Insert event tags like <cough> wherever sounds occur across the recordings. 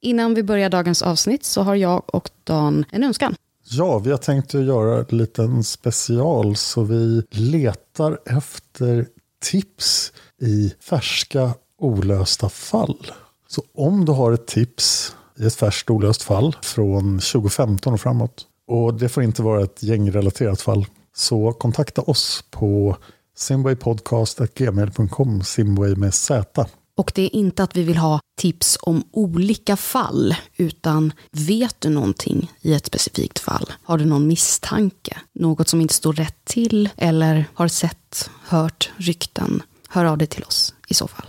Innan vi börjar dagens avsnitt så har jag och Dan en önskan. Ja, vi har tänkt att göra en liten special så vi letar efter tips i färska olösta fall. Så om du har ett tips i ett färskt olöst fall från 2015 och framåt och det får inte vara ett gängrelaterat fall så kontakta oss på simwaypodcast.gmail.com Simway med Z. Och det är inte att vi vill ha tips om olika fall, utan vet du någonting i ett specifikt fall? Har du någon misstanke? Något som inte står rätt till? Eller har sett, hört rykten? Hör av dig till oss i så fall.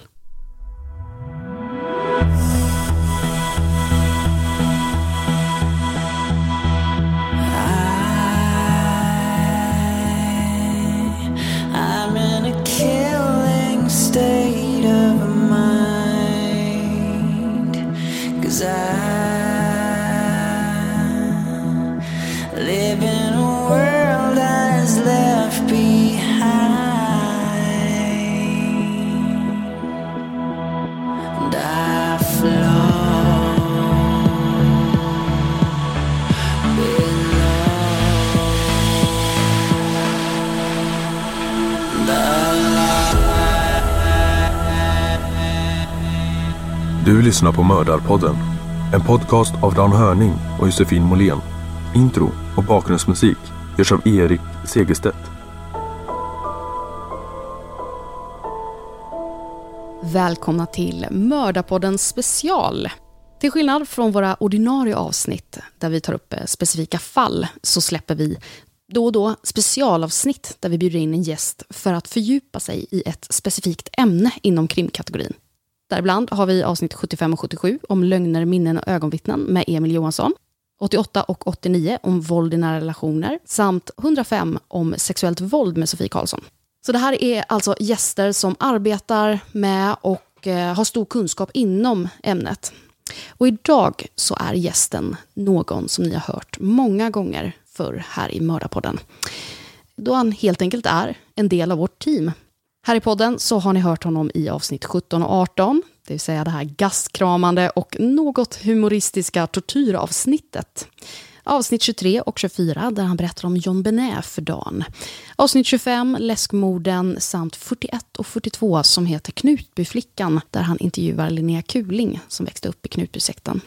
Cause I lyssnar på Mördarpodden. En podcast av Dan Hörning och Josefin Måhlén. Intro och bakgrundsmusik görs av Erik Segerstedt. Välkomna till Mördarpodden special. Till skillnad från våra ordinarie avsnitt där vi tar upp eh, specifika fall så släpper vi då och då specialavsnitt där vi bjuder in en gäst för att fördjupa sig i ett specifikt ämne inom krimkategorin. Däribland har vi avsnitt 75 och 77 om lögner, minnen och ögonvittnen med Emil Johansson. 88 och 89 om våld i nära relationer samt 105 om sexuellt våld med Sofie Karlsson. Så det här är alltså gäster som arbetar med och eh, har stor kunskap inom ämnet. Och idag så är gästen någon som ni har hört många gånger förr här i Mördarpodden. Då han helt enkelt är en del av vårt team. Här i podden så har ni hört honom i avsnitt 17 och 18, det vill säga det här gastkramande och något humoristiska tortyravsnittet. Avsnitt 23 och 24 där han berättar om John Benet för dagen. Avsnitt 25, Läskmorden samt 41 och 42 som heter Knutbyflickan där han intervjuar Linnea Kuling som växte upp i Knutbysekten.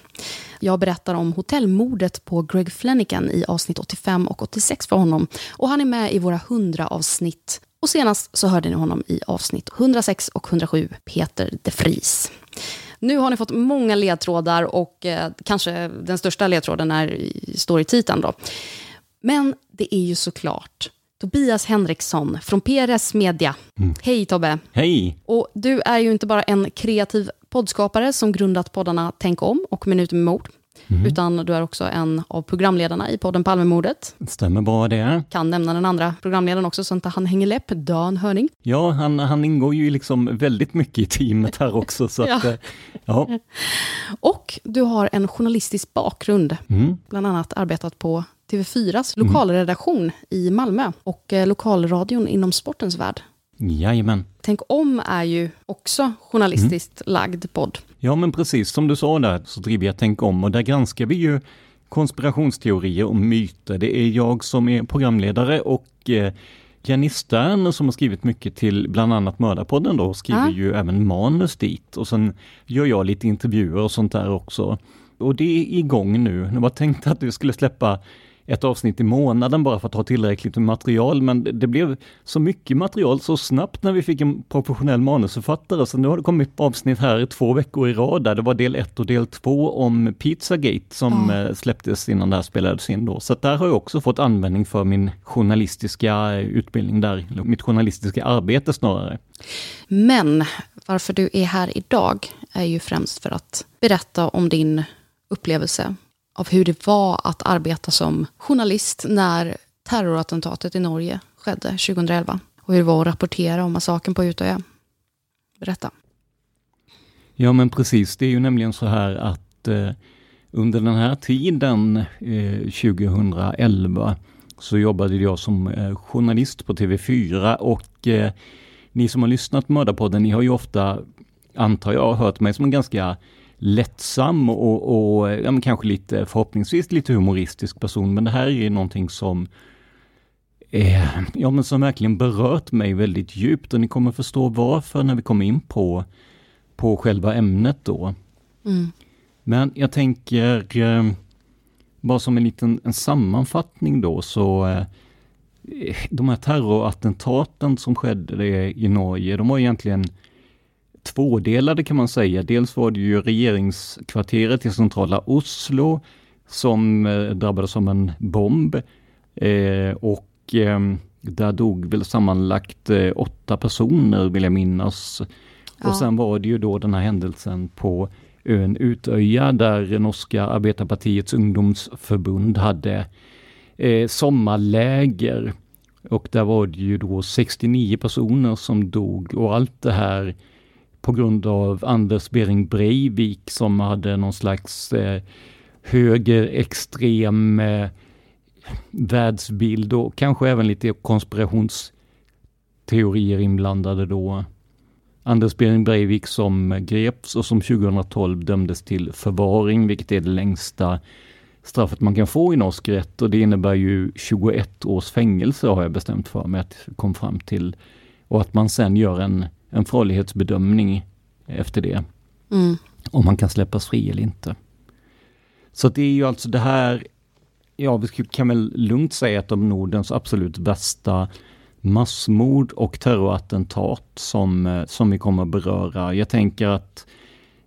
Jag berättar om hotellmordet på Greg Flanagan i avsnitt 85 och 86 för honom och han är med i våra 100 avsnitt och senast så hörde ni honom i avsnitt 106 och 107, Peter de Vries. Nu har ni fått många ledtrådar och eh, kanske den största ledtråden är, står i titeln. Då. Men det är ju såklart Tobias Henriksson från PRS Media. Mm. Hej Tobbe! Hej! Och du är ju inte bara en kreativ poddskapare som grundat poddarna Tänk om och Minuter med mord. Mm. Utan du är också en av programledarna i podden Palmemordet. Stämmer bra det. Kan nämna den andra programledaren också, så inte han hänger läpp, Dan Hörning. Ja, han, han ingår ju liksom väldigt mycket i teamet här också. Så <laughs> ja. Att, eh, ja. Och du har en journalistisk bakgrund, mm. bland annat arbetat på TV4s lokalredaktion mm. i Malmö och eh, lokalradion inom sportens värld. Jajamän. Tänk om är ju också journalistiskt mm. lagd podd. Ja, men precis som du sa där så driver jag Tänk om och där granskar vi ju konspirationsteorier och myter. Det är jag som är programledare och eh, Jenny Stern som har skrivit mycket till bland annat Mördarpodden då, skriver ja. ju även manus dit och sen gör jag lite intervjuer och sånt där också. Och det är igång nu. Jag var tänkt att du skulle släppa ett avsnitt i månaden bara för att ha tillräckligt med material, men det blev så mycket material så snabbt när vi fick en professionell manusförfattare, så nu har det kommit avsnitt här två veckor i rad där det var del ett och del två om Pizzagate som mm. släpptes innan det här spelades in då. Så där har jag också fått användning för min journalistiska utbildning där, mitt journalistiska arbete snarare. Men varför du är här idag är ju främst för att berätta om din upplevelse av hur det var att arbeta som journalist när terrorattentatet i Norge skedde 2011. Och hur det var att rapportera om massakern på Utöya. Berätta. Ja men precis, det är ju nämligen så här att eh, under den här tiden, eh, 2011, så jobbade jag som eh, journalist på TV4 och eh, ni som har lyssnat på Mördarpodden, ni har ju ofta, antar jag, hört mig som en ganska lättsam och, och ja, kanske lite förhoppningsvis lite humoristisk person. Men det här är någonting som eh, ja, men som verkligen berört mig väldigt djupt och ni kommer förstå varför när vi kommer in på, på själva ämnet då. Mm. Men jag tänker eh, bara som en liten en sammanfattning då så eh, de här terrorattentaten som skedde i Norge, de var egentligen tvådelade kan man säga. Dels var det ju regeringskvarteret i centrala Oslo som eh, drabbades av en bomb. Eh, och eh, där dog väl sammanlagt eh, åtta personer vill jag minnas. Ja. Och sen var det ju då den här händelsen på ön Utöja där norska arbetarpartiets ungdomsförbund hade sommarläger. Och där var det ju då 69 personer som dog och allt det här på grund av Anders Bering Breivik som hade någon slags eh, högerextrem eh, världsbild och kanske även lite konspirationsteorier inblandade då. Anders Bering Breivik som greps och som 2012 dömdes till förvaring, vilket är det längsta straffet man kan få i norsk rätt och det innebär ju 21 års fängelse har jag bestämt för mig att kom fram till. Och att man sen gör en en farlighetsbedömning efter det. Mm. Om man kan släppas fri eller inte. Så det är ju alltså det här, ja vi kan väl lugnt säga att de Nordens absolut bästa massmord och terrorattentat som, eh, som vi kommer att beröra. Jag tänker att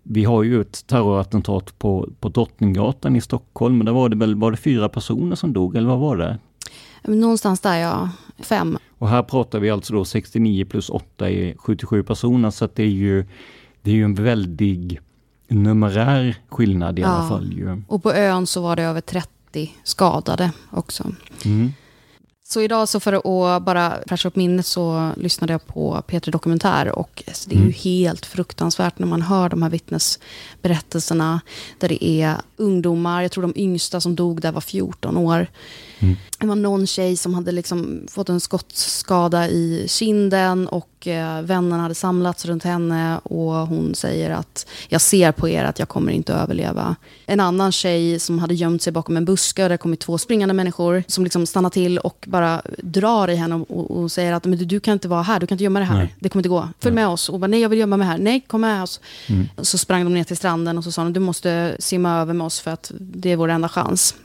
vi har ju ett terrorattentat på, på Drottninggatan i Stockholm, men där var det väl var det fyra personer som dog, eller vad var det? Någonstans där ja, fem. Och här pratar vi alltså då 69 plus 8 är 77 personer, så det är ju, det är ju en väldig numerär skillnad i ja. alla fall. Ju. Och på ön så var det över 30 skadade också. Mm. Så idag så för att bara fräscha upp minnet så lyssnade jag på Peter Dokumentär och alltså det är mm. ju helt fruktansvärt när man hör de här vittnesberättelserna där det är ungdomar, jag tror de yngsta som dog där var 14 år. Mm. det var någon tjej som hade liksom fått en skottskada i kinden och eh, vännerna hade samlats runt henne och hon säger att jag ser på er att jag kommer inte att överleva. En annan tjej som hade gömt sig bakom en buske och det kommit två springande människor som liksom stannar till och bara drar i henne och, och säger att Men du, kan inte vara här, du kan inte gömma dig här, Nej. det kommer inte gå. Följ med oss. Och bara, nej jag vill gömma mig här, nej kom med oss. Så sprang de ner till stranden och så sa de du måste simma över med oss för att det är vår enda chans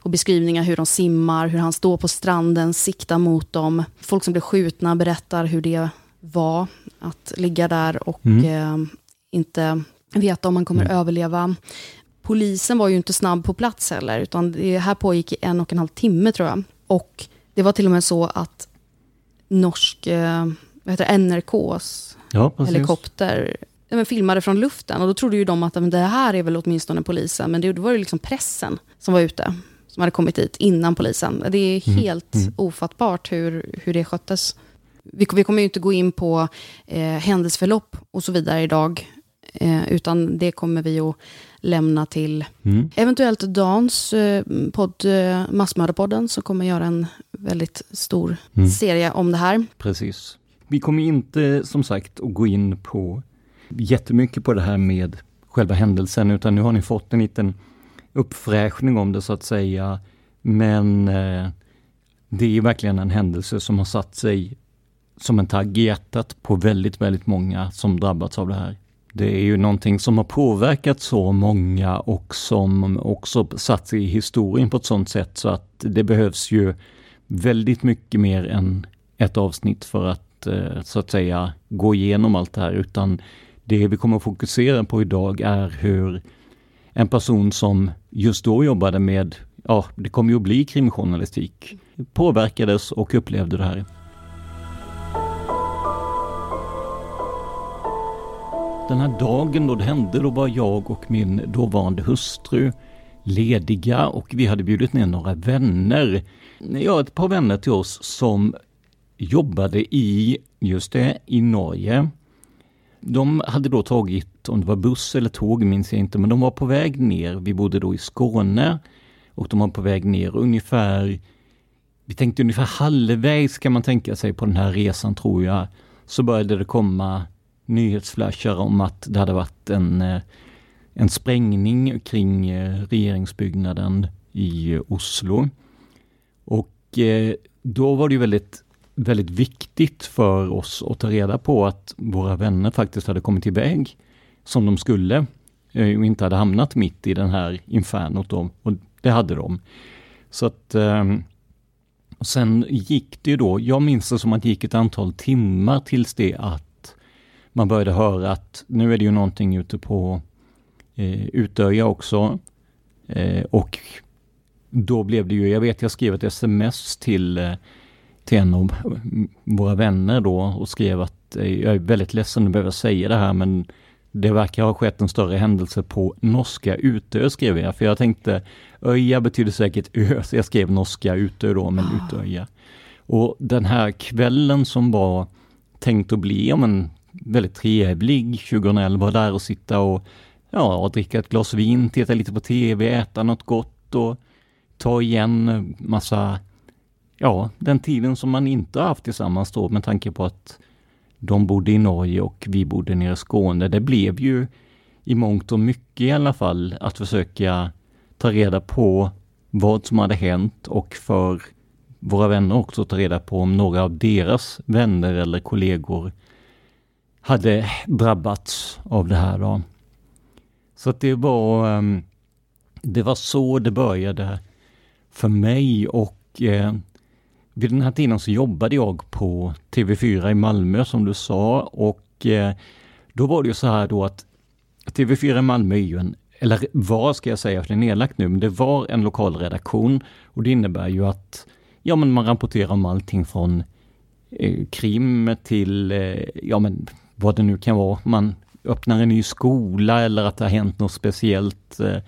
och beskrivningar hur de simmar, hur han står på stranden, siktar mot dem. Folk som blir skjutna berättar hur det var att ligga där och eh, inte veta om man kommer överleva. Polisen var ju inte snabb på plats heller, utan det här pågick i en och en halv timme tror jag. Och det var till och med så att norsk, eh, vad heter det, NRKs Ja, helikopter men filmade från luften. Och då trodde ju de att men det här är väl åtminstone polisen. Men det, då var det liksom pressen som var ute. Som hade kommit dit innan polisen. Det är helt ofattbart hur, hur det sköttes. Vi, vi kommer ju inte gå in på eh, händelseförlopp och så vidare idag. Eh, utan det kommer vi att lämna till Mm. eventuellt Dans eh, podd, eh, Massmördarpodden, som kommer göra en väldigt stor Mm. serie om det här. Precis. Vi kommer inte som sagt att gå in på jättemycket på det här med själva händelsen, utan nu har ni fått en liten uppfräschning om det så att säga. Men eh, det är verkligen en händelse som har satt sig som en tagg i hjärtat på väldigt, väldigt många som drabbats av det här. Det är ju någonting som har påverkat så många och som också satt sig i historien på ett sådant sätt så att det behövs ju väldigt mycket mer än ett avsnitt för att eh, så att säga gå igenom allt det här utan det vi kommer att fokusera på idag är hur en person som just då jobbade med, ja det kommer ju att bli krimjournalistik, påverkades och upplevde det här. Den här dagen då det hände, då var jag och min dåvarande hustru lediga och vi hade bjudit ner några vänner. Ja, ett par vänner till oss som jobbade i, just det, i Norge. De hade då tagit, om det var buss eller tåg minns jag inte, men de var på väg ner. Vi bodde då i Skåne och de var på väg ner ungefär, vi tänkte ungefär halvvägs kan man tänka sig på den här resan tror jag. Så började det komma nyhetsflashar om att det hade varit en, eh, en sprängning kring eh, regeringsbyggnaden i eh, Oslo. Och då var det ju väldigt, väldigt viktigt för oss att ta reda på att våra vänner faktiskt hade kommit iväg som de skulle eh, och inte hade hamnat mitt i den här infernot då. Och det hade de. Så att ehm, och sen gick det ju då, jag minns det som att det gick ett antal timmar tills det att man började höra att nu är det ju någonting ute på eh, Utöja också. Eh, och då blev det ju, jag vet jag skrev ett sms till, eh, till en av våra vänner då och skrev att jag är väldigt ledsen att behöva säga det här men det verkar ha skett en större händelse på norska Utö skrev jag, för jag tänkte Öja betyder säkert ö, så jag skrev norska Utö då, men Utöja. Och den här kvällen som var tänkt att bli ja, men, väldigt trevlig 2011, där och sitta och ja, och dricka ett glas vin, titta lite på tv, äta något gott och ta igen massa, ja, den tiden som man inte har haft tillsammans då med tanke på att de bodde i Norge och vi bodde nere i Skåne. Det blev ju i mångt och mycket i alla fall att försöka ta reda på vad som hade hänt och för våra vänner också ta reda på om några av deras vänner eller kollegor hade drabbats av det här. Då. Så att det var, ehm, det var så det började för mig och eh, vid den här tiden så jobbade jag på TV4 i Malmö som du sa och eh, då var det ju så här då att TV4 i Malmö är ju en, eller var ska jag säga, för det är nedlagt nu, men det var en lokal redaktion och det innebär ju att ja, men man rapporterar om allting från eh, krim till, eh, ja men vad det nu kan vara. Man öppnar en ny skola eller att det har hänt något speciellt. Eh,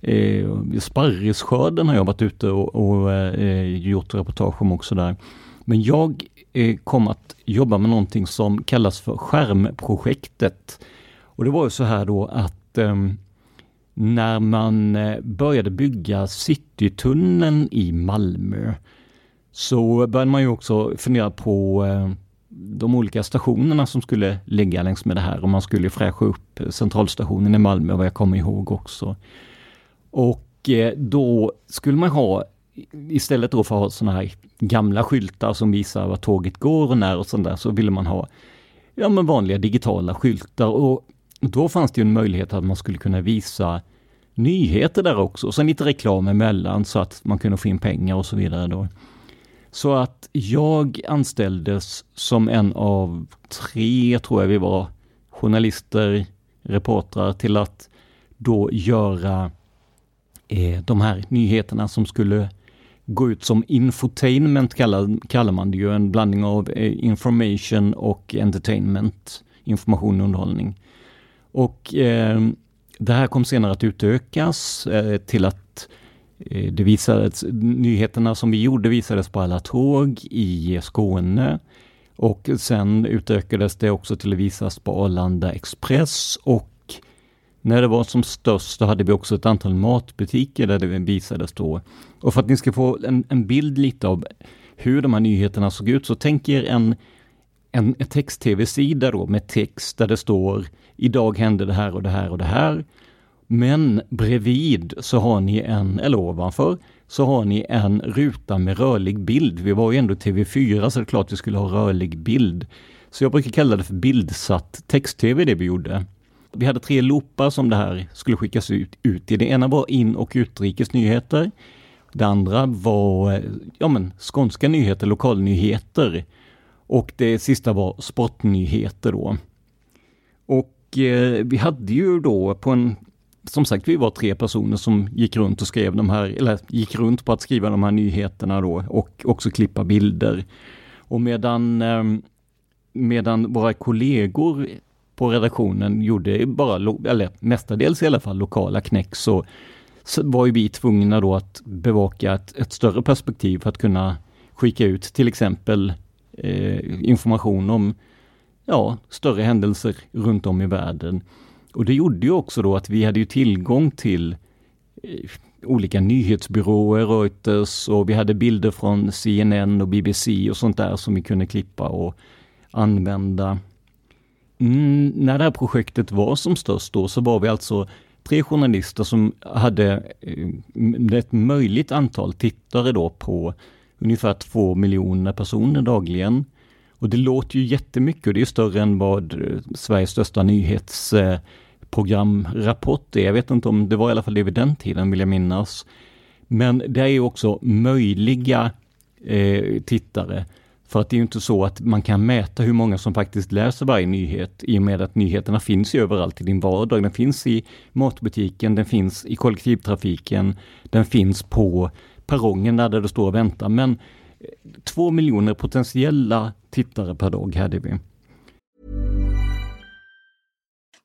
eh, Sparrisskörden har jag varit ute och, och eh, gjort reportage om också där. Men jag eh, kom att jobba med någonting som kallas för skärmprojektet. Och det var ju så här då att eh, när man eh, började bygga Citytunneln i Malmö så började man ju också fundera på eh, de olika stationerna som skulle ligga längs med det här och man skulle fräscha upp eh, centralstationen i Malmö vad jag kommer ihåg också. Och eh, då skulle man ha istället då för att ha sådana här gamla skyltar som visar var tåget går och när och sånt där så ville man ha ja, men vanliga digitala skyltar och då fanns det en möjlighet att man skulle kunna visa nyheter där också och sen lite reklam emellan så att man kunde få in pengar och så vidare då. Så att jag anställdes som en av tre, tror jag vi var, journalister, reportrar till att då göra eh, de här nyheterna som skulle gå ut som infotainment kallar, kallar man det ju, en blandning av eh, information och entertainment, information och underhållning. Och eh, det här kom senare att utökas eh, till att Eh, det visades, nyheterna som vi gjorde visades på alla tåg i Skåne. Och sen utökades det också till att visas på Arlanda Express och när det var som störst så hade vi också ett antal matbutiker där det visades då. Och för att ni ska få en, en bild lite av hur de här nyheterna såg ut så tänk er en, en, text-tv-sida då med text där det står Idag hände det här och det här och det här. Men bredvid så har ni en, eller ovanför, så har ni en ruta med rörlig bild. Vi var ju ändå TV4 så det är klart vi skulle ha rörlig bild. Så jag brukar kalla det för bildsatt text-tv det vi gjorde. Vi hade tre loopar som det här skulle skickas ut, ut i. Det ena var in och utrikes nyheter. Det andra var ja men, skånska nyheter, lokalnyheter. Och det sista var sportnyheter då. Och eh, vi hade ju då på en som sagt, vi var tre personer som gick runt och skrev de här, eller gick runt på att skriva de här nyheterna då och också klippa bilder. Och medan, ehm, medan våra kollegor på redaktionen gjorde bara, eller mestadels i alla fall, lokala knäck så, så var ju vi tvungna då att bevaka ett, ett större perspektiv för att kunna skicka ut till exempel eh, information om ja, större händelser runt om i världen. Och det gjorde ju också då att vi hade ju tillgång till eh, olika nyhetsbyråer, Reuters och vi hade bilder från CNN och BBC och sånt där som vi kunde klippa och använda. Mm, när det här projektet var som störst då så var vi alltså tre journalister som hade eh, ett möjligt antal tittare då på ungefär två miljoner personer dagligen. Och det låter ju jättemycket och det är större än vad eh, Sveriges största nyhetsprogramrapport eh, är. Jag vet inte om det var i alla fall det vid den tiden vill jag minnas. Men det är ju också möjliga eh, tittare. För att det är ju inte så att man kan mäta hur många som faktiskt läser varje nyhet i och med att nyheterna finns ju överallt i din vardag. Den finns i matbutiken, den finns i kollektivtrafiken, den finns på perrongen där det står och väntar. Men eh, två miljoner potentiella tittare per dag hade vi.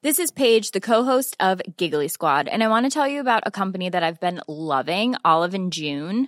This is Paige, the co-host of Giggly Squad, and I want to tell you about a company that I've been loving, Olive and June.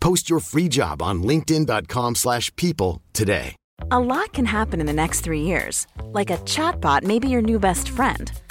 Post your free job on linkedin.com slash people today. A lot can happen in the next three years. Like a chatbot may be your new best friend.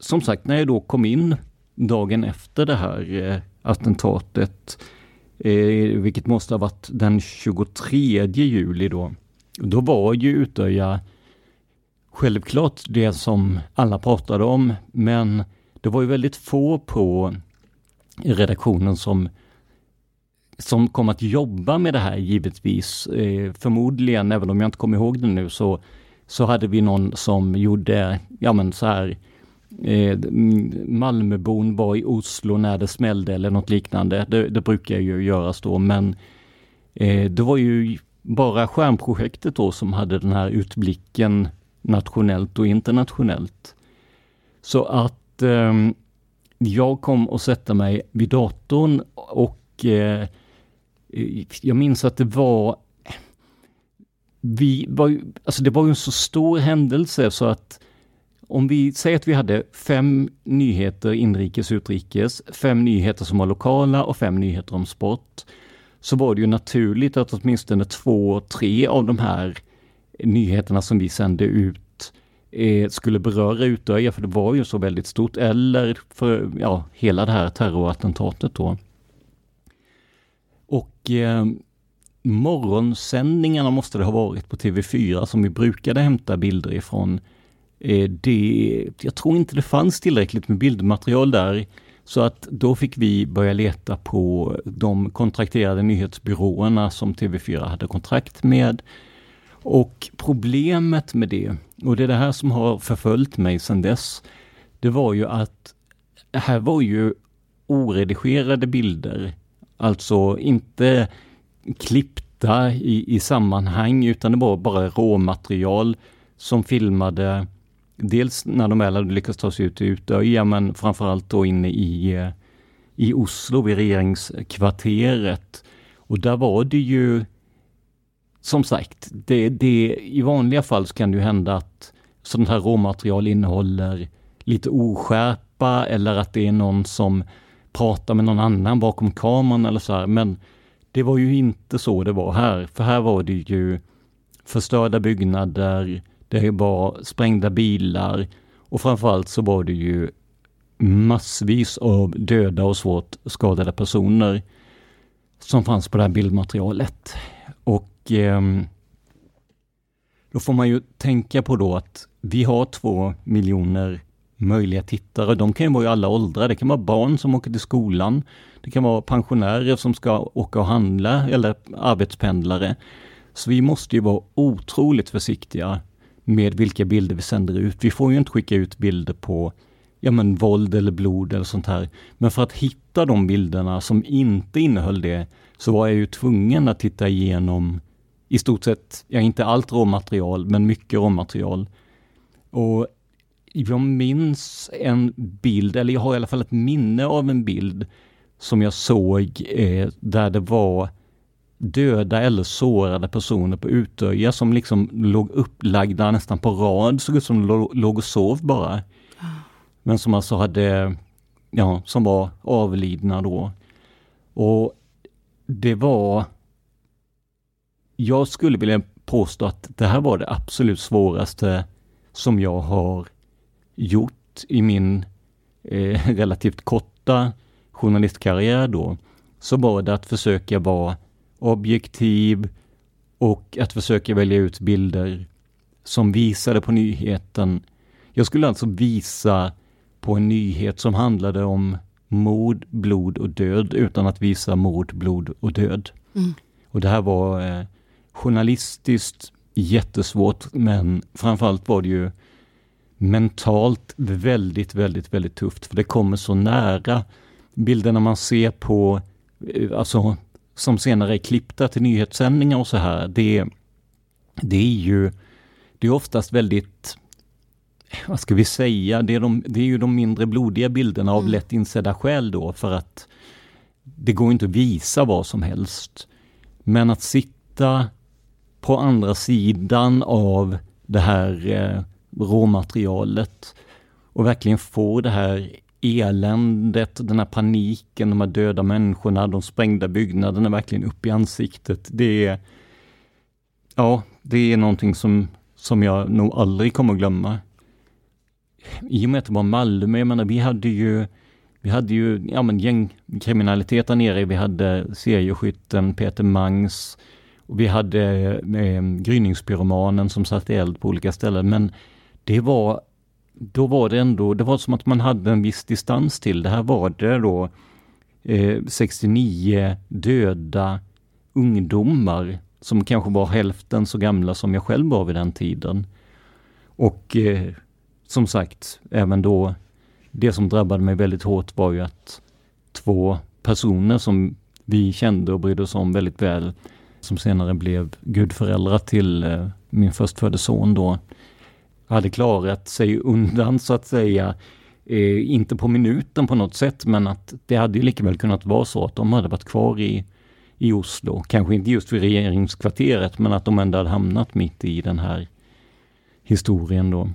som sagt, när jag då kom in dagen efter det här eh, attentatet eh, vilket måste ha varit den 23 juli då. Då var ju Utöja självklart det som alla pratade om, men det var ju väldigt få på redaktionen som som kom att jobba med det här givetvis. Eh, förmodligen, även om jag inte kommer ihåg det nu, så, så hade vi någon som gjorde, ja men så här, eh, Malmöbon var i Oslo när det smällde eller något liknande. Det, det brukar ju göras då, men eh, det var ju bara skärmprojektet då som hade den här utblicken nationellt och internationellt. Så att eh, jag kom och sätta mig vid datorn och eh, eh jag minns att det var vi var, alltså det var en så stor händelse så att om vi säger att vi hade fem nyheter inrikes och utrikes, fem nyheter som var lokala och fem nyheter om sport, så var det ju naturligt att åtminstone två, tre av de här nyheterna som vi sände ut eh, skulle beröra Utöja, för det var ju så väldigt stort, eller för ja, hela det här terrorattentatet då. Och eh, morgonsändningarna måste det ha varit på TV4 som vi brukade hämta bilder ifrån Eh, det, jag tror inte det fanns tillräckligt med bildmaterial där. Så att då fick vi börja leta på de kontrakterade nyhetsbyråerna som TV4 hade kontrakt med. Och problemet med det, och det är det här som har förföljt mig sedan dess, det var ju att här var ju oredigerade bilder. Alltså inte klippta i, i sammanhang, utan det var bara råmaterial som filmade dels när de väl hade lyckats ta sig ut till Utöja, men framförallt då inne i, i Oslo, vid regeringskvarteret. Och där var det ju, som sagt, det, det, i vanliga fall så kan det ju hända att sånt här råmaterial innehåller lite oskärpa eller att det är någon som pratar med någon annan bakom kameran eller så här. Men det var ju inte så det var här, för här var det ju förstörda byggnader, det var sprängda bilar och framförallt så var det ju massvis av döda och svårt skadade personer som fanns på det här bildmaterialet. Och eh, då får man ju tänka på då att vi har två miljoner möjliga tittare. De kan ju vara i alla åldrar. Det kan vara barn som åker till skolan. Det kan vara pensionärer som ska åka och handla eller arbetspendlare. Så vi måste ju vara otroligt försiktiga med vilka bilder vi sänder ut. Vi får ju inte skicka ut bilder på ja, men våld eller blod eller sånt här. Men för att hitta de bilderna som inte innehöll det så var jag ju tvungen att titta igenom i stort sett, ja inte allt råmaterial, men mycket råmaterial. Och jag minns en bild, eller jag har i alla fall ett minne av en bild som jag såg eh, där det var döda eller sårade personer på Utöja som liksom låg upplagda nästan på rad, såg ut som de låg och sov bara. Men som alltså hade, ja, som var avlidna då. Och det var, jag skulle vilja påstå att det här var det absolut svåraste som jag har gjort i min eh, <laughs> relativt korta journalistkarriär då. Så var det att försöka vara objektiv och att försöka välja ut bilder som visade på nyheten. Jag skulle alltså visa på en nyhet som handlade om mord, blod och död utan att visa mord, blod och död. Mm. Och det här var eh, journalistiskt jättesvårt men framförallt var det ju mentalt väldigt, väldigt, väldigt tufft för det kommer så nära bilderna man ser på, eh, alltså som senare är klippta till nyhetssändningar och så här, det, det är ju det är oftast väldigt, vad ska vi säga, det är, de, det är ju de mindre blodiga bilderna av mm. lätt insedda skäl då för att det går inte att visa vad som helst. Men att sitta på andra sidan av det här eh, råmaterialet och verkligen få det här eländet, den här paniken, de här döda människorna, de sprängda byggnaderna verkligen upp i ansiktet. Det är, ja, det är någonting som, som jag nog aldrig kommer glömma. I och med att det var Malmö, jag menar, vi hade ju vi hade ju ja, men gängkriminalitet där nere. Vi hade serieskytten Peter Mangs. Och vi hade eh, gryningspyromanen som satte eld på olika ställen. Men det var, då var det ändå, det var som att man hade en viss distans till. Det här var det då eh, 69 döda ungdomar som kanske var hälften så gamla som jag själv var vid den tiden. Och eh, som sagt, även då det som drabbade mig väldigt hårt var ju att två personer som vi kände och brydde oss om väldigt väl, som senare blev gudföräldrar till eh, min förstfödde son då, hade klarat sig undan så att säga. Eh, inte på minuten på något sätt, men att det hade ju lika väl kunnat vara så att de hade varit kvar i, i Oslo. Kanske inte just vid regeringskvarteret, men att de ändå hade hamnat mitt i den här historien då.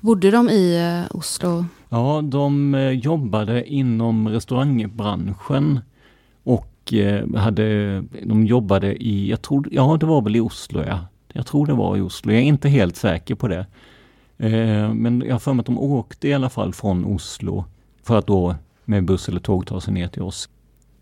Bodde de i eh, Oslo? Ja, de eh, jobbade inom restaurangbranschen och eh, hade, de jobbade i, jag tror, ja det var väl i Oslo ja. Jag tror det var i Oslo, jag är inte helt säker på det. Men jag har för mig att de åkte i alla fall från Oslo för att då med buss eller tåg ta sig ner till oss.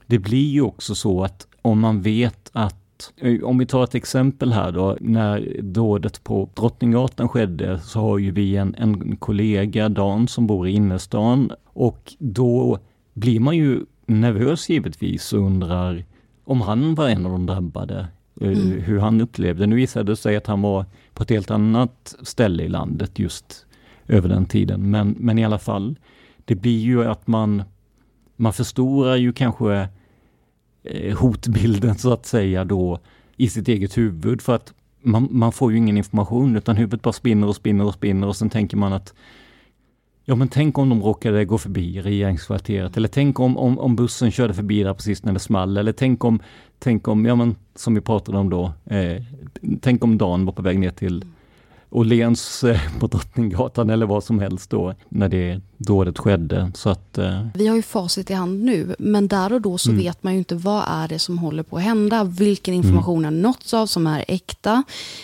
Det blir ju också så att om man vet att Eh, om vi tar ett exempel här då, när dådet på Drottninggatan skedde så har ju vi en, en kollega, Dan, som bor i innerstan och då blir man ju nervös givetvis och undrar om han var en av de drabbade, eh, mm. hur han upplevde. Nu visade det sig att han var på ett helt annat ställe i landet just över den tiden, men, men i alla fall, det blir ju att man, man förstorar ju kanske eh, hotbilden så att säga då i sitt eget huvud. För att man, man får ju ingen information utan huvudet bara spinner och spinner och spinner och sen tänker man att Ja men tänk om de råkade gå förbi regeringskvarteret eller tänk om, om, om bussen körde förbi där precis när det small eller tänk om, tänk om, ja men som vi pratade om då, eh, tänk om Dan var på väg ner till Åhléns eh, på Drottninggatan eller vad som helst då när det dådet skedde. Så att, eh. Vi har ju facit i hand nu, men där och då så mm. vet man ju inte vad är det som håller på att hända. Vilken mm. information mm. har nåtts av som är äkta?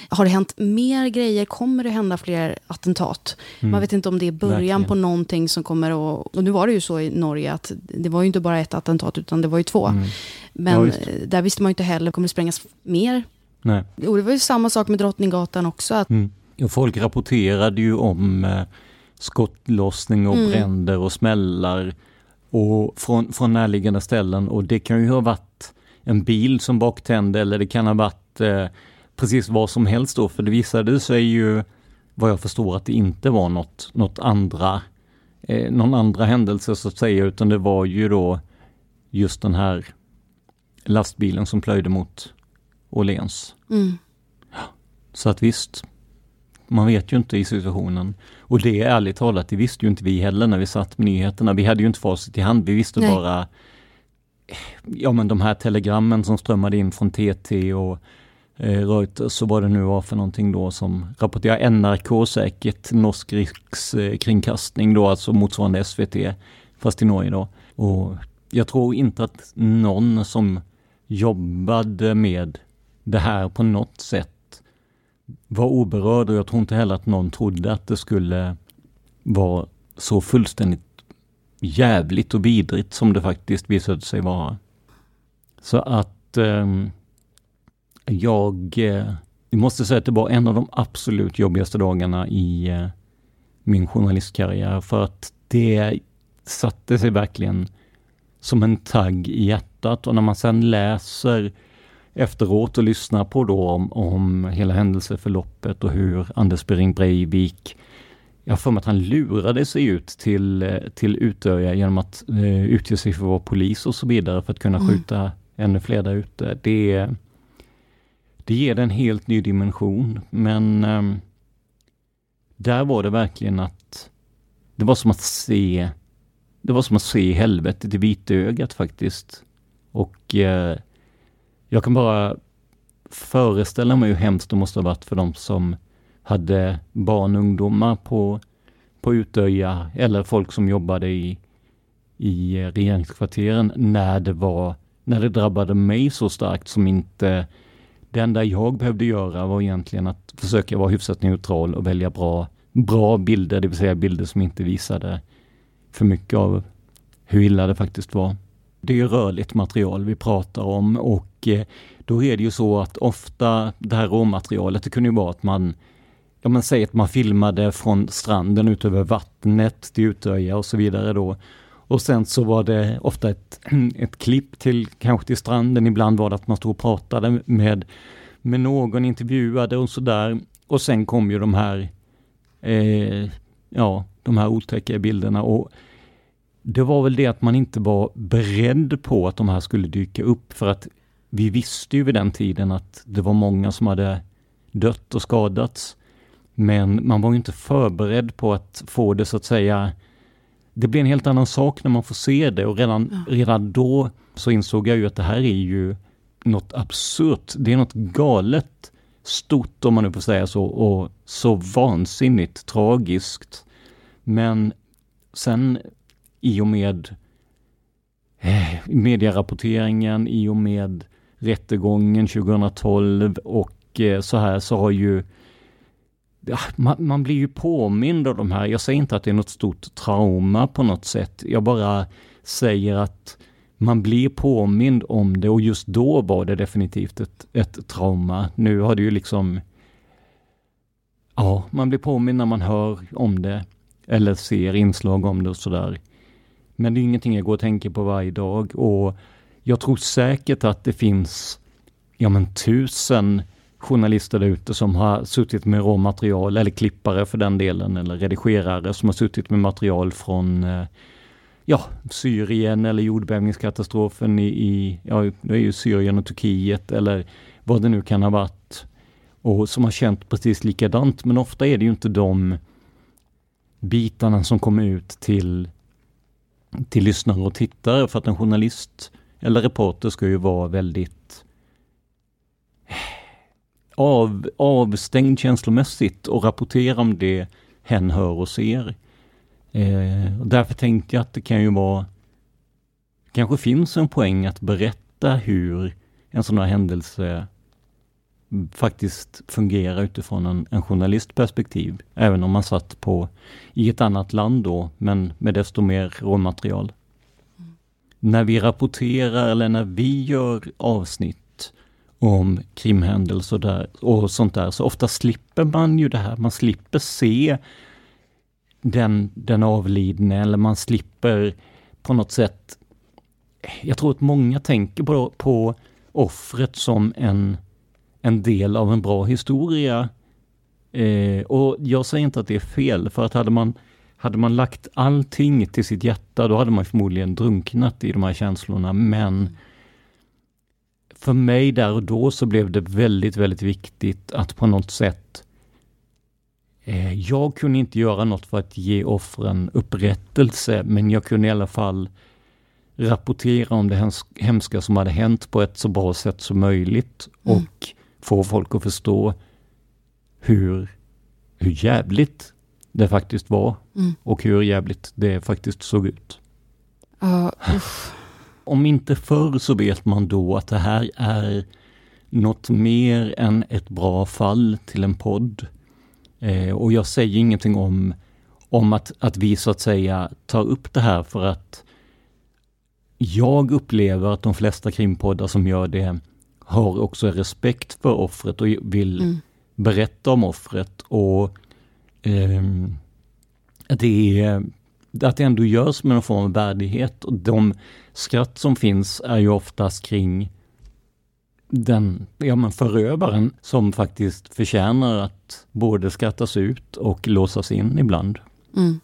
Har det hänt mer grejer? Kommer det hända fler attentat? Mm. Man vet inte om det är början Verkligen. på någonting som kommer att... Och nu var det ju så i Norge att det var ju inte bara ett attentat utan det var ju två. Mm. Men ja, där visste man ju inte heller, kommer det sprängas mer? Nej. Och det var ju samma sak med Drottninggatan också. Att folk rapporterade ju om eh, skottlossning och mm. bränder och smällar och från, från närliggande ställen och det kan ju ha varit en bil som baktände eller det kan ha varit eh, precis vad som helst då för det visade sig ju vad jag förstår att det inte var något, något andra eh, någon andra händelse så att säga utan det var ju då just den här lastbilen som plöjde mot Åhléns. Mm. Så att visst, man vet ju inte i situationen. Och det är ärligt talat, det visste ju inte vi heller när vi satt med nyheterna. Vi hade ju inte facit i hand, vi visste Nej. bara Ja men de här telegrammen som strömmade in från TT och eh, Reuters, så vad det nu var för någonting då som rapporterar NRK säkert, Norsk rikskringkastning då, alltså motsvarande SVT, fast i Norge då. Och jag tror inte att någon som jobbade med det här på något sätt var oberörd och jag tror inte heller att någon trodde att det skulle vara så fullständigt jävligt och vidrigt som det faktiskt visade sig vara. Så att eh, jag, eh, måste säga att det var en av de absolut jobbigaste dagarna i eh, min journalistkarriär för att det satte sig verkligen som en tagg i hjärtat och när man sen läser efteråt och lyssna på då om, om hela händelseförloppet och hur Anders Bering Breivik jag har för mig att han lurade sig ut till, till Utöja genom att eh, utge sig för att vara polis och så vidare för att kunna mm. skjuta ännu fler där ute. Det, det ger en helt ny dimension. Men eh, där var det verkligen att det var som att se det var som att se helvetet i vitögat faktiskt. Och eh, jag kan bara föreställa mig hur hemskt det måste ha varit för de som hade barn och ungdomar på, på Utöja eller folk som jobbade i, i regeringskvarteren när det var, när det drabbade mig så starkt som inte det enda jag behövde göra var egentligen att försöka vara hyfsat neutral och välja bra, bra bilder, det vill säga bilder som inte visade för mycket av hur illa det faktiskt var. Det är rörligt material vi pratar om och eh, då är det ju så att ofta det här råmaterialet, det kunde ju vara att man ja men säg att man filmade från stranden ut över vattnet till Utöja och så vidare då. Och sen så var det ofta ett, <clears throat> ett klipp till kanske till stranden, ibland var det att man stod och pratade med, med någon, intervjuade och sådär. Och sen kom ju de här, eh, ja, de här otäcka bilderna och det var väl det att man inte var beredd på att de här skulle dyka upp för att vi visste ju vid den tiden att det var många som hade dött och skadats. Men man var inte förberedd på att få det så att säga det blir en helt annan sak när man får se det och redan, ja. redan då så insåg jag ju att det här är ju något absurt. Det är något galet stort om man nu får säga så och så vansinnigt tragiskt. Men sen i och med eh, medierapporteringen, i och med rättegången 2012 och eh, så här så har ju man, man, blir ju påmind av de här. Jag säger inte att det är något stort trauma på något sätt. Jag bara säger att man blir påmind om det och just då var det definitivt ett, ett trauma. Nu har det ju liksom... Ja, man blir påmind när man hör om det eller ser inslag om det och sådär. Men det är ingenting jag går och tänker på varje dag och jag tror säkert att det finns ja men tusen journalister där ute som har suttit med råmaterial, eller klippare för den delen, eller redigerare som har suttit med material från eh, ja, Syrien eller jordbävningskatastrofen i, i ja, det är ju Syrien och Turkiet eller vad det nu kan ha varit. Och som har känt precis likadant, men ofta är det ju inte de bitarna som kommer ut till, till lyssnare och tittare för att en journalist eller reporter ska ju vara väldigt av, avstängd känslomässigt och rapportera om det hen hör och ser. Eh, och därför tänkte jag att det kan ju vara kanske finns en poäng att berätta hur en sån här händelse faktiskt fungerar utifrån en, en journalistperspektiv. Även om man satt på i ett annat land då, men med desto mer råmaterial. Mm. När vi rapporterar eller när vi gör avsnitt om krimhändelser där, och sånt där, så ofta slipper man ju det här. Man slipper se den, den avlidne eller man slipper på något sätt... Jag tror att många tänker på, på offret som en, en del av en bra historia. Eh, och jag säger inte att det är fel, för att hade man, hade man lagt allting till sitt hjärta, då hade man förmodligen drunknat i de här känslorna. Men för mig där och då så blev det väldigt, väldigt viktigt att på något sätt eh, jag kunde inte göra något för att ge offren upprättelse, men jag kunde i alla fall rapportera om det hemska som hade hänt på ett så bra sätt som möjligt mm. och få folk att förstå hur, hur jävligt det faktiskt var mm. och hur jävligt det faktiskt såg ut. Uh, om inte förr så vet man då att det här är något mer än ett bra fall till en podd. Eh, och jag säger ingenting om, om att, att vi så att säga tar upp det här för att jag upplever att de flesta krimpoddar som gör det har också respekt för offret och vill mm. berätta om offret. Och eh, det är att det ändå görs med någon form av värdighet. Och de skratt som finns är ju oftast kring den ja, men förövaren som faktiskt förtjänar att både skrattas ut och låsas in ibland. Mm.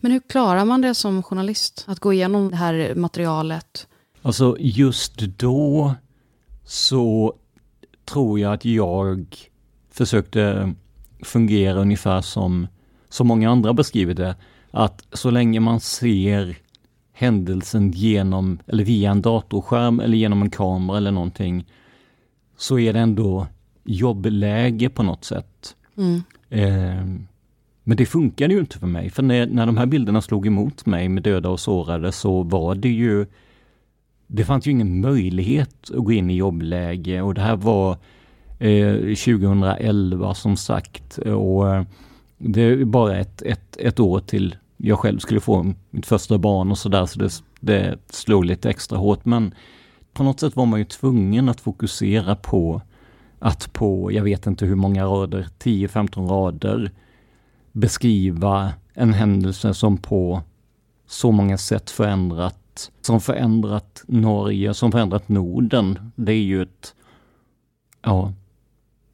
Men hur klarar man det som journalist? Att gå igenom det här materialet? Alltså just då så tror jag att jag försökte fungera ungefär som, som många andra beskriver det att så länge man ser händelsen genom, eller via en datorskärm eller genom en kamera eller någonting, så är det ändå jobbläge på något sätt. Mm. Eh, men det funkade ju inte för mig, för när, när de här bilderna slog emot mig med döda och sårade så var det ju det fanns ju ingen möjlighet att gå in i jobbläge och det här var eh, 2011 som sagt. Och eh, det är bara ett, ett, ett år till jag själv skulle få mitt första barn och sådär så det, det slog lite extra hårt. Men på något sätt var man ju tvungen att fokusera på att på, jag vet inte hur många rader, 10-15 rader beskriva en händelse som på så många sätt förändrat, som förändrat Norge, som förändrat Norden. Det är ju ett, ja,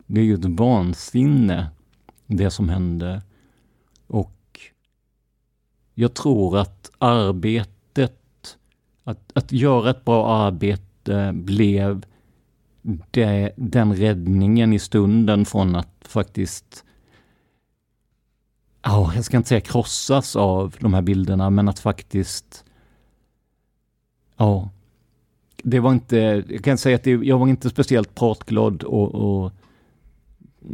det är ju ett vansinne det som hände. Och jag tror att arbetet, att, att göra ett bra arbete blev det, den räddningen i stunden från att faktiskt ja, jag ska inte säga krossas av de här bilderna, men att faktiskt, ja, det var inte, jag kan säga att det, jag var inte speciellt pratglad och, och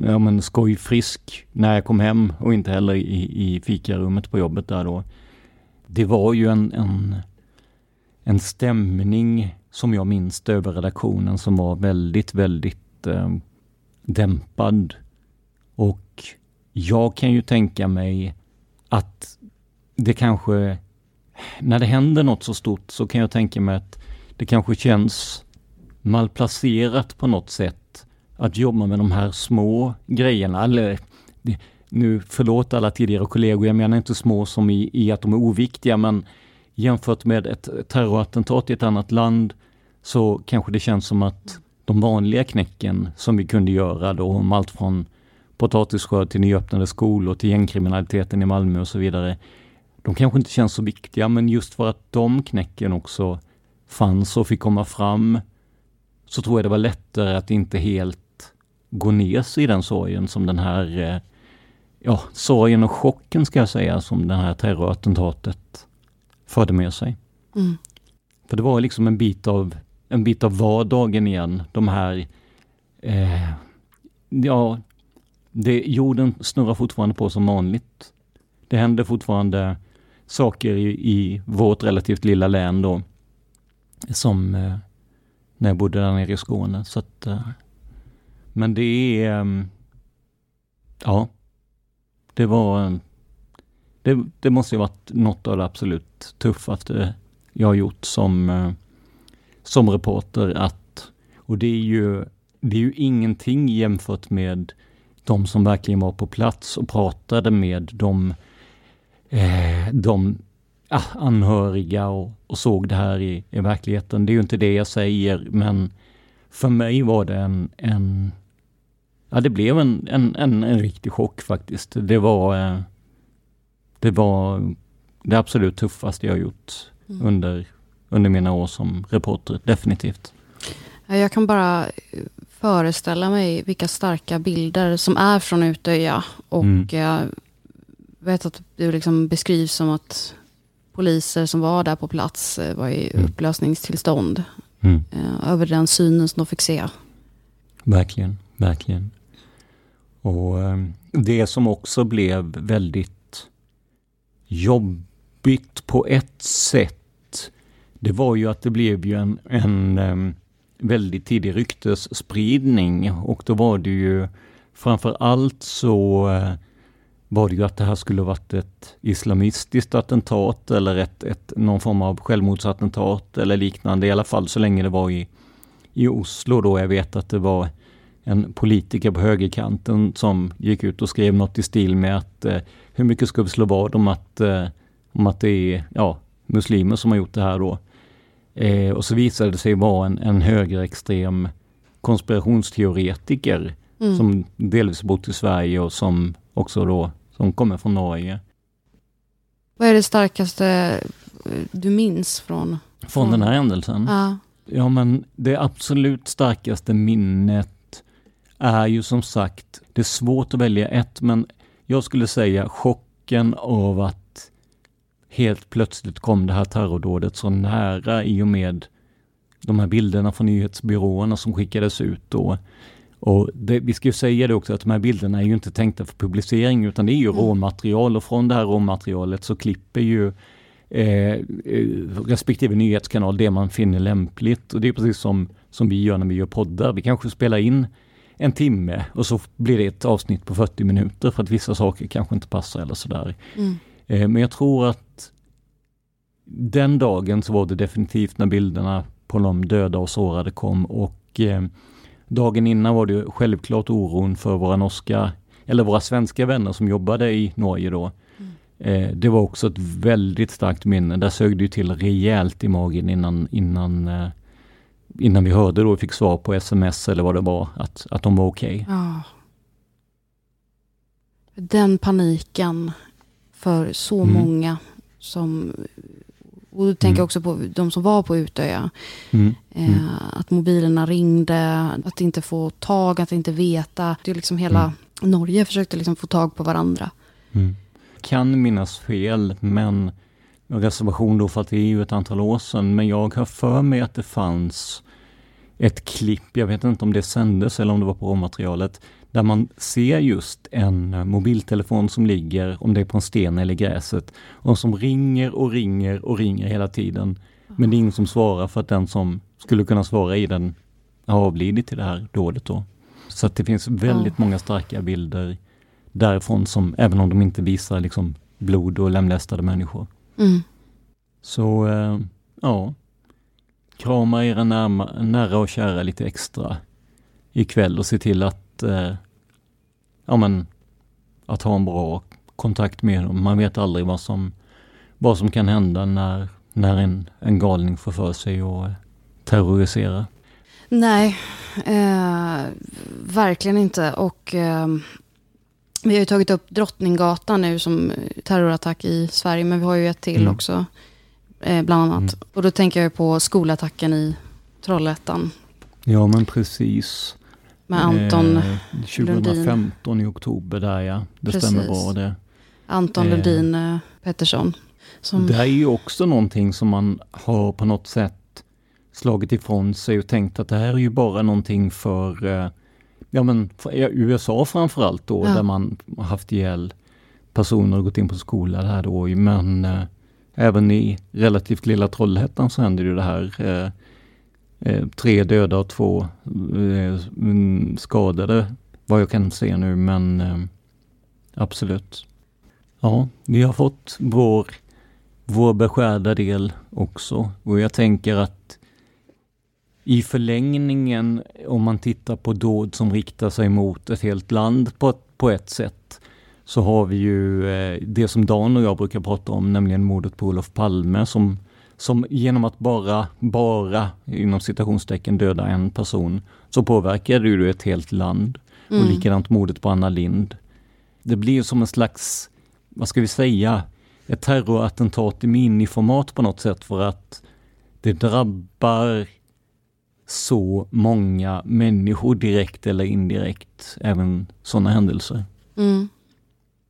ja, men skojfrisk när jag kom hem och inte heller i, i fikarummet på jobbet där då. Det var ju en, en, en stämning som jag minns det över redaktionen som var väldigt, väldigt eh, dämpad. Och jag kan ju tänka mig att det kanske, när det händer något så stort så kan jag tänka mig att det kanske känns malplacerat på något sätt att jobba med de här små grejerna. Eller, nu förlåt alla tidigare kollegor, jag menar inte små som i, i att de är oviktiga, men jämfört med ett terrorattentat i ett annat land så kanske det känns som att de vanliga knäcken som vi kunde göra då, om allt från potatisskörd till nyöppnade skolor, till gängkriminaliteten i Malmö och så vidare. De kanske inte känns så viktiga, men just för att de knäcken också fanns och fick komma fram, så tror jag det var lättare att inte helt gå ner sig i den sorgen som den här, eh, ja, sorgen och chocken ska jag säga, som det här terrorattentatet förde med sig. Mm. För det var liksom en bit av, en bit av vardagen igen, de här, eh, ja, det, jorden snurrar fortfarande på som vanligt. Det händer fortfarande saker i, i vårt relativt lilla län då. Som eh, när jag bodde där nere i Skåne. Så att, eh, men det är, eh, ja, det var, det, det måste ju varit något av det absolut tuffaste jag har gjort som, eh, som reporter. Att, och det är ju, det är ju ingenting jämfört med de som verkligen var på plats och pratade med de, eh, de ah, anhöriga och, och, såg det här i, i verkligheten. Det är ju inte det jag säger, men för mig var det en, en ja det blev en, en, en, en riktig chock faktiskt. Det var, eh, det var det absolut tuffaste jag gjort mm. under, under mina år som reporter, definitivt. Jag kan bara föreställa mig vilka starka bilder som är från Utöja. Och mm. Vet att det liksom beskrivs som att poliser som var där på plats eh, var i mm. upplösningstillstånd. Mm. Eh, över den synen som de fick se. Verkligen, verkligen. Och eh, det som också blev väldigt jobbigt på ett sätt, det var ju att det blev ju en, en väldigt tidig ryktesspridning och då var det ju framför allt så var det ju att det här skulle varit ett islamistiskt attentat eller ett, ett, någon form av självmordsattentat eller liknande, i alla fall så länge det var i, i Oslo då. Jag vet att det var en politiker på högerkanten som gick ut och skrev något i stil med att eh, hur mycket ska vi slå vad om att, eh, om att det är ja, muslimer som har gjort det här då. Eh, och så visade det sig vara en, en högerextrem konspirationsteoretiker mm. som delvis bott i Sverige och som också då som kommer från Norge. Vad är det starkaste eh, du minns från? Från, från den här händelsen? Ja. ja, men det absolut starkaste minnet är ju som sagt, det är svårt att välja ett, men jag skulle säga chocken av att helt plötsligt kom det här terrordådet så nära i och med de här bilderna från nyhetsbyråerna som skickades ut då. Och det, vi ska ju säga det också att de här bilderna är ju inte tänkta för publicering utan det är ju mm. råmaterial och från det här råmaterialet så klipper ju eh, eh, respektive nyhetskanal det man finner lämpligt. Och det är precis som, som vi gör när vi gör poddar. Vi kanske spelar in en timme och så blir det ett avsnitt på 40 minuter för att vissa saker kanske inte passar eller sådär. Mm. Eh, men jag tror att den dagen så var det definitivt när bilderna på de döda och sårade kom och eh, dagen innan var det självklart oron för våra norska eller våra svenska vänner som jobbade i Norge då. Mm. Eh, det var också ett väldigt starkt minne. Där sög det till rejält i magen innan, innan, eh, innan vi hörde då, fick svar på sms eller vad det var, att, att de var okej. Okay. Ja. Den paniken för så mm. många som och då tänker jag mm. också på de som var på Utöja. Mm. Eh, mm. att mobilerna ringde, att inte få tag, att inte veta. Det är liksom hela mm. Norge försökte liksom få tag på varandra. Mm. Kan minnas fel, men reservation då för att det är ju ett antal år sedan. Men jag har för mig att det fanns ett klipp, jag vet inte om det sändes eller om det var på råmaterialet, där man ser just en eh, mobiltelefon som ligger, om det är på en sten eller gräset, och som ringer och ringer och ringer hela tiden. Men det är ingen som svarar för att den som skulle kunna svara i den har avlidit i det här dådet då. Så att det finns väldigt många starka bilder därifrån som, även om de inte visar liksom blod och lemlästade människor. Mm. Så, äh, ja. Krama era närma, nära och kära lite extra ikväll och se till att eh, ja, men, att ha en bra kontakt med dem. Man vet aldrig vad som, vad som kan hända när, när en, en galning får för sig att terrorisera. Nej, eh, verkligen inte. Och eh, vi har ju tagit upp Drottninggatan nu som terrorattack i Sverige, men vi har ju ett till mm. också. Eh, bland annat. Mm. Och då tänker jag på skolattacken i Trollhättan. Ja, men precis. Med Anton eh, 2015 Lundin. i oktober där ja. Det Precis. stämmer bra det. Anton eh, Lundin eh, Pettersson. Som... Det är ju också någonting som man har på något sätt slagit ifrån sig och tänkt att det här är ju bara någonting för, eh, ja men för USA framförallt då, ja. där man haft ihjäl personer och gått in på skola där då. Men eh, även i relativt lilla Trollhättan så händer ju det här. Eh, tre döda och två eh, mm, skadade vad jag kan se nu men eh, absolut. Ja, vi har fått vår, vår beskärda del också och jag tänker att i förlängningen, om man tittar på dåd som riktar sig mot ett helt land på, på ett sätt, så har vi ju eh, det som Dan och jag brukar prata om, nämligen mordet på Olof Palme som som genom att bara, bara inom citationstecken döda en person så påverkar du ett helt land. Mm. Och likadant mordet på Anna Lind. Det blir som en slags, vad ska vi säga, ett terrorattentat i miniformat på något sätt för att det drabbar så många människor direkt eller indirekt, även sådana händelser. Mm.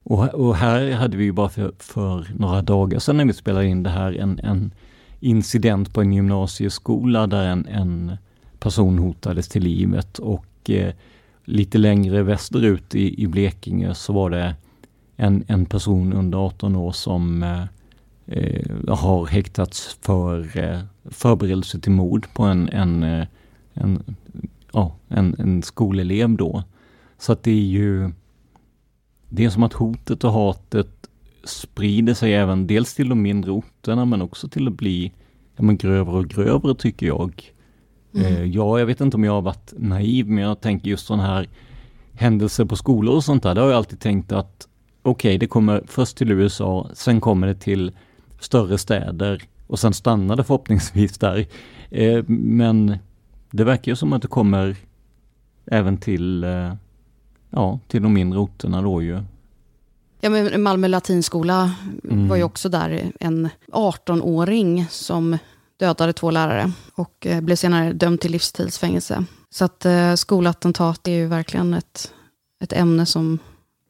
Och, och, här hade vi ju bara för, för, några dagar sedan när vi spelade in det här en, en incident på en gymnasieskola där en, en person hotades till livet och eh, lite längre västerut i, i Blekinge så var det en, en person under 18 år som eh, eh, har häktats för eh, förberedelse till mord på en, en, eh, en, ja, en, en skolelev då. Så att det är ju det är som att hotet och hatet sprider sig även dels till de mindre orterna men också till att bli ja, men grövre och grövre tycker jag. Mm. Eh, ja, jag vet inte om jag har varit naiv men jag tänker just sådana här händelser på skolor och sånt där. Det har jag alltid tänkt att okej, okay, det kommer först till USA, sen kommer det till större städer och sen stannar det förhoppningsvis där. Eh, men det verkar ju som att det kommer även till, eh, ja, till de mindre orterna då ju. Ja, men Malmö latinskola mm. var ju också där en 18-åring som dödade två lärare och eh, blev senare dömd till livstidsfängelse. Så att eh, skolattentat är ju verkligen ett, ett ämne som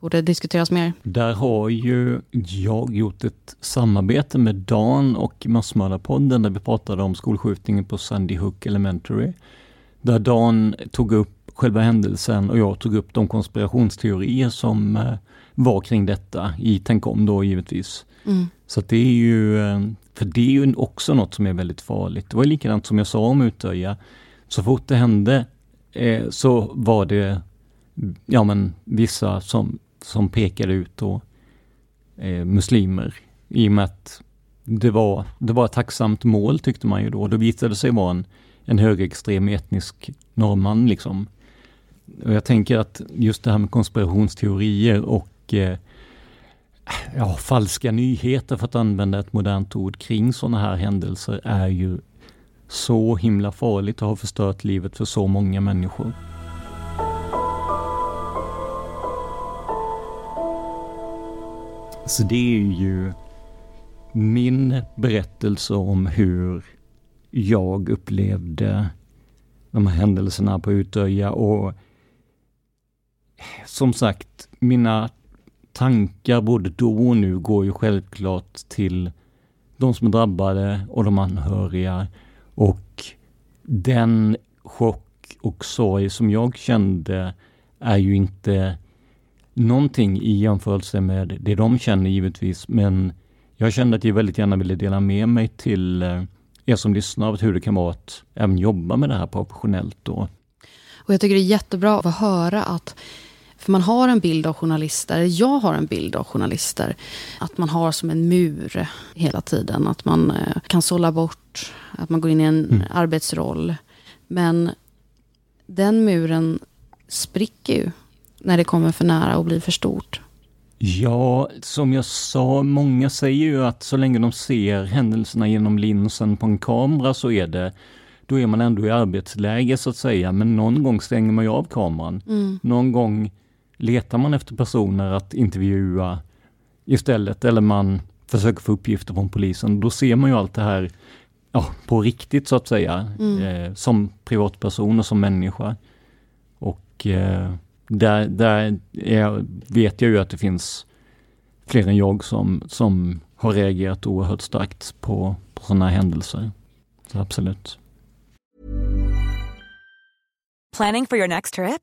borde diskuteras mer? Där har ju jag gjort ett samarbete med Dan och Massmördarpodden där vi pratade om skolskjutningen på Sandy Hook Elementary. Där Dan tog upp själva händelsen och jag tog upp de konspirationsteorier som eh, var kring detta i Tänk om då givetvis. Mm. Så det är ju, för det är ju också något som är väldigt farligt. Det var likadant som jag sa om Utöja. Så fort det hände eh, så var det ja men vissa som, som pekade ut då eh, muslimer i och med att det var, det var ett tacksamt mål tyckte man ju då. Det visade sig vara en, en högerextrem etnisk norrman liksom. Och jag tänker att just det här med konspirationsteorier och eh, ja, falska nyheter för att använda ett modernt ord kring sådana här händelser är ju så himla farligt och har förstört livet för så många människor. Så det är ju min berättelse om hur jag upplevde de här händelserna på Utöja och som sagt, mina tankar både då och nu går ju självklart till de som är drabbade och de anhöriga. Och den chock och sorg som jag kände är ju inte någonting i jämförelse med det de känner givetvis, men jag kände att jag väldigt gärna ville dela med mig till eh, er som lyssnar hur det kan vara att även jobba med det här professionellt. Då. Och jag tycker det är jättebra att få höra att för man har en bild av journalister, jag har en bild av journalister, att man har som en mur hela tiden. Att man eh, kan sålla bort, att man går in i en mm. arbetsroll. Men den muren spricker ju när det kommer för nära och blir för stort. Ja, som jag sa, många säger ju att så länge de ser händelserna genom linsen på en kamera så är det då är man ändå i arbetsläge så att säga, men någon gång stänger man ju av kameran. Mm. Någon gång letar man efter personer att intervjua istället, eller man försöker få uppgifter från polisen. Då ser man ju allt det här ja, på riktigt så att säga, mm. eh, som privatperson och som människa. Och eh, där, där är, vet jag ju att det finns fler än jag som, som har reagerat oerhört starkt på, på sådana här händelser. Så absolut. Planning for your next trip?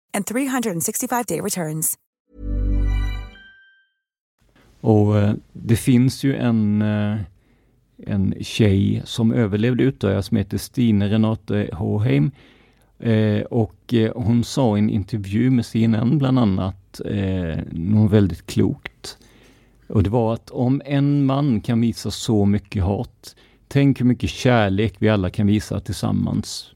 and 365-day returns. Och eh, det finns ju en eh, en tjej som överlevde Utöya som heter Stine Renate Håheim. Eh, och hon sa i en intervju med CNN bland annat något väldigt klokt. Och det var att om en man kan visa så mycket hat, tänk hur mycket kärlek vi alla kan visa tillsammans.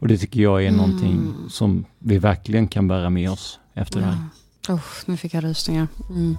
Och det tycker jag är mm. någonting som vi verkligen kan bära med oss efter ja. det här. Oh, nu fick jag rysningar. Mm.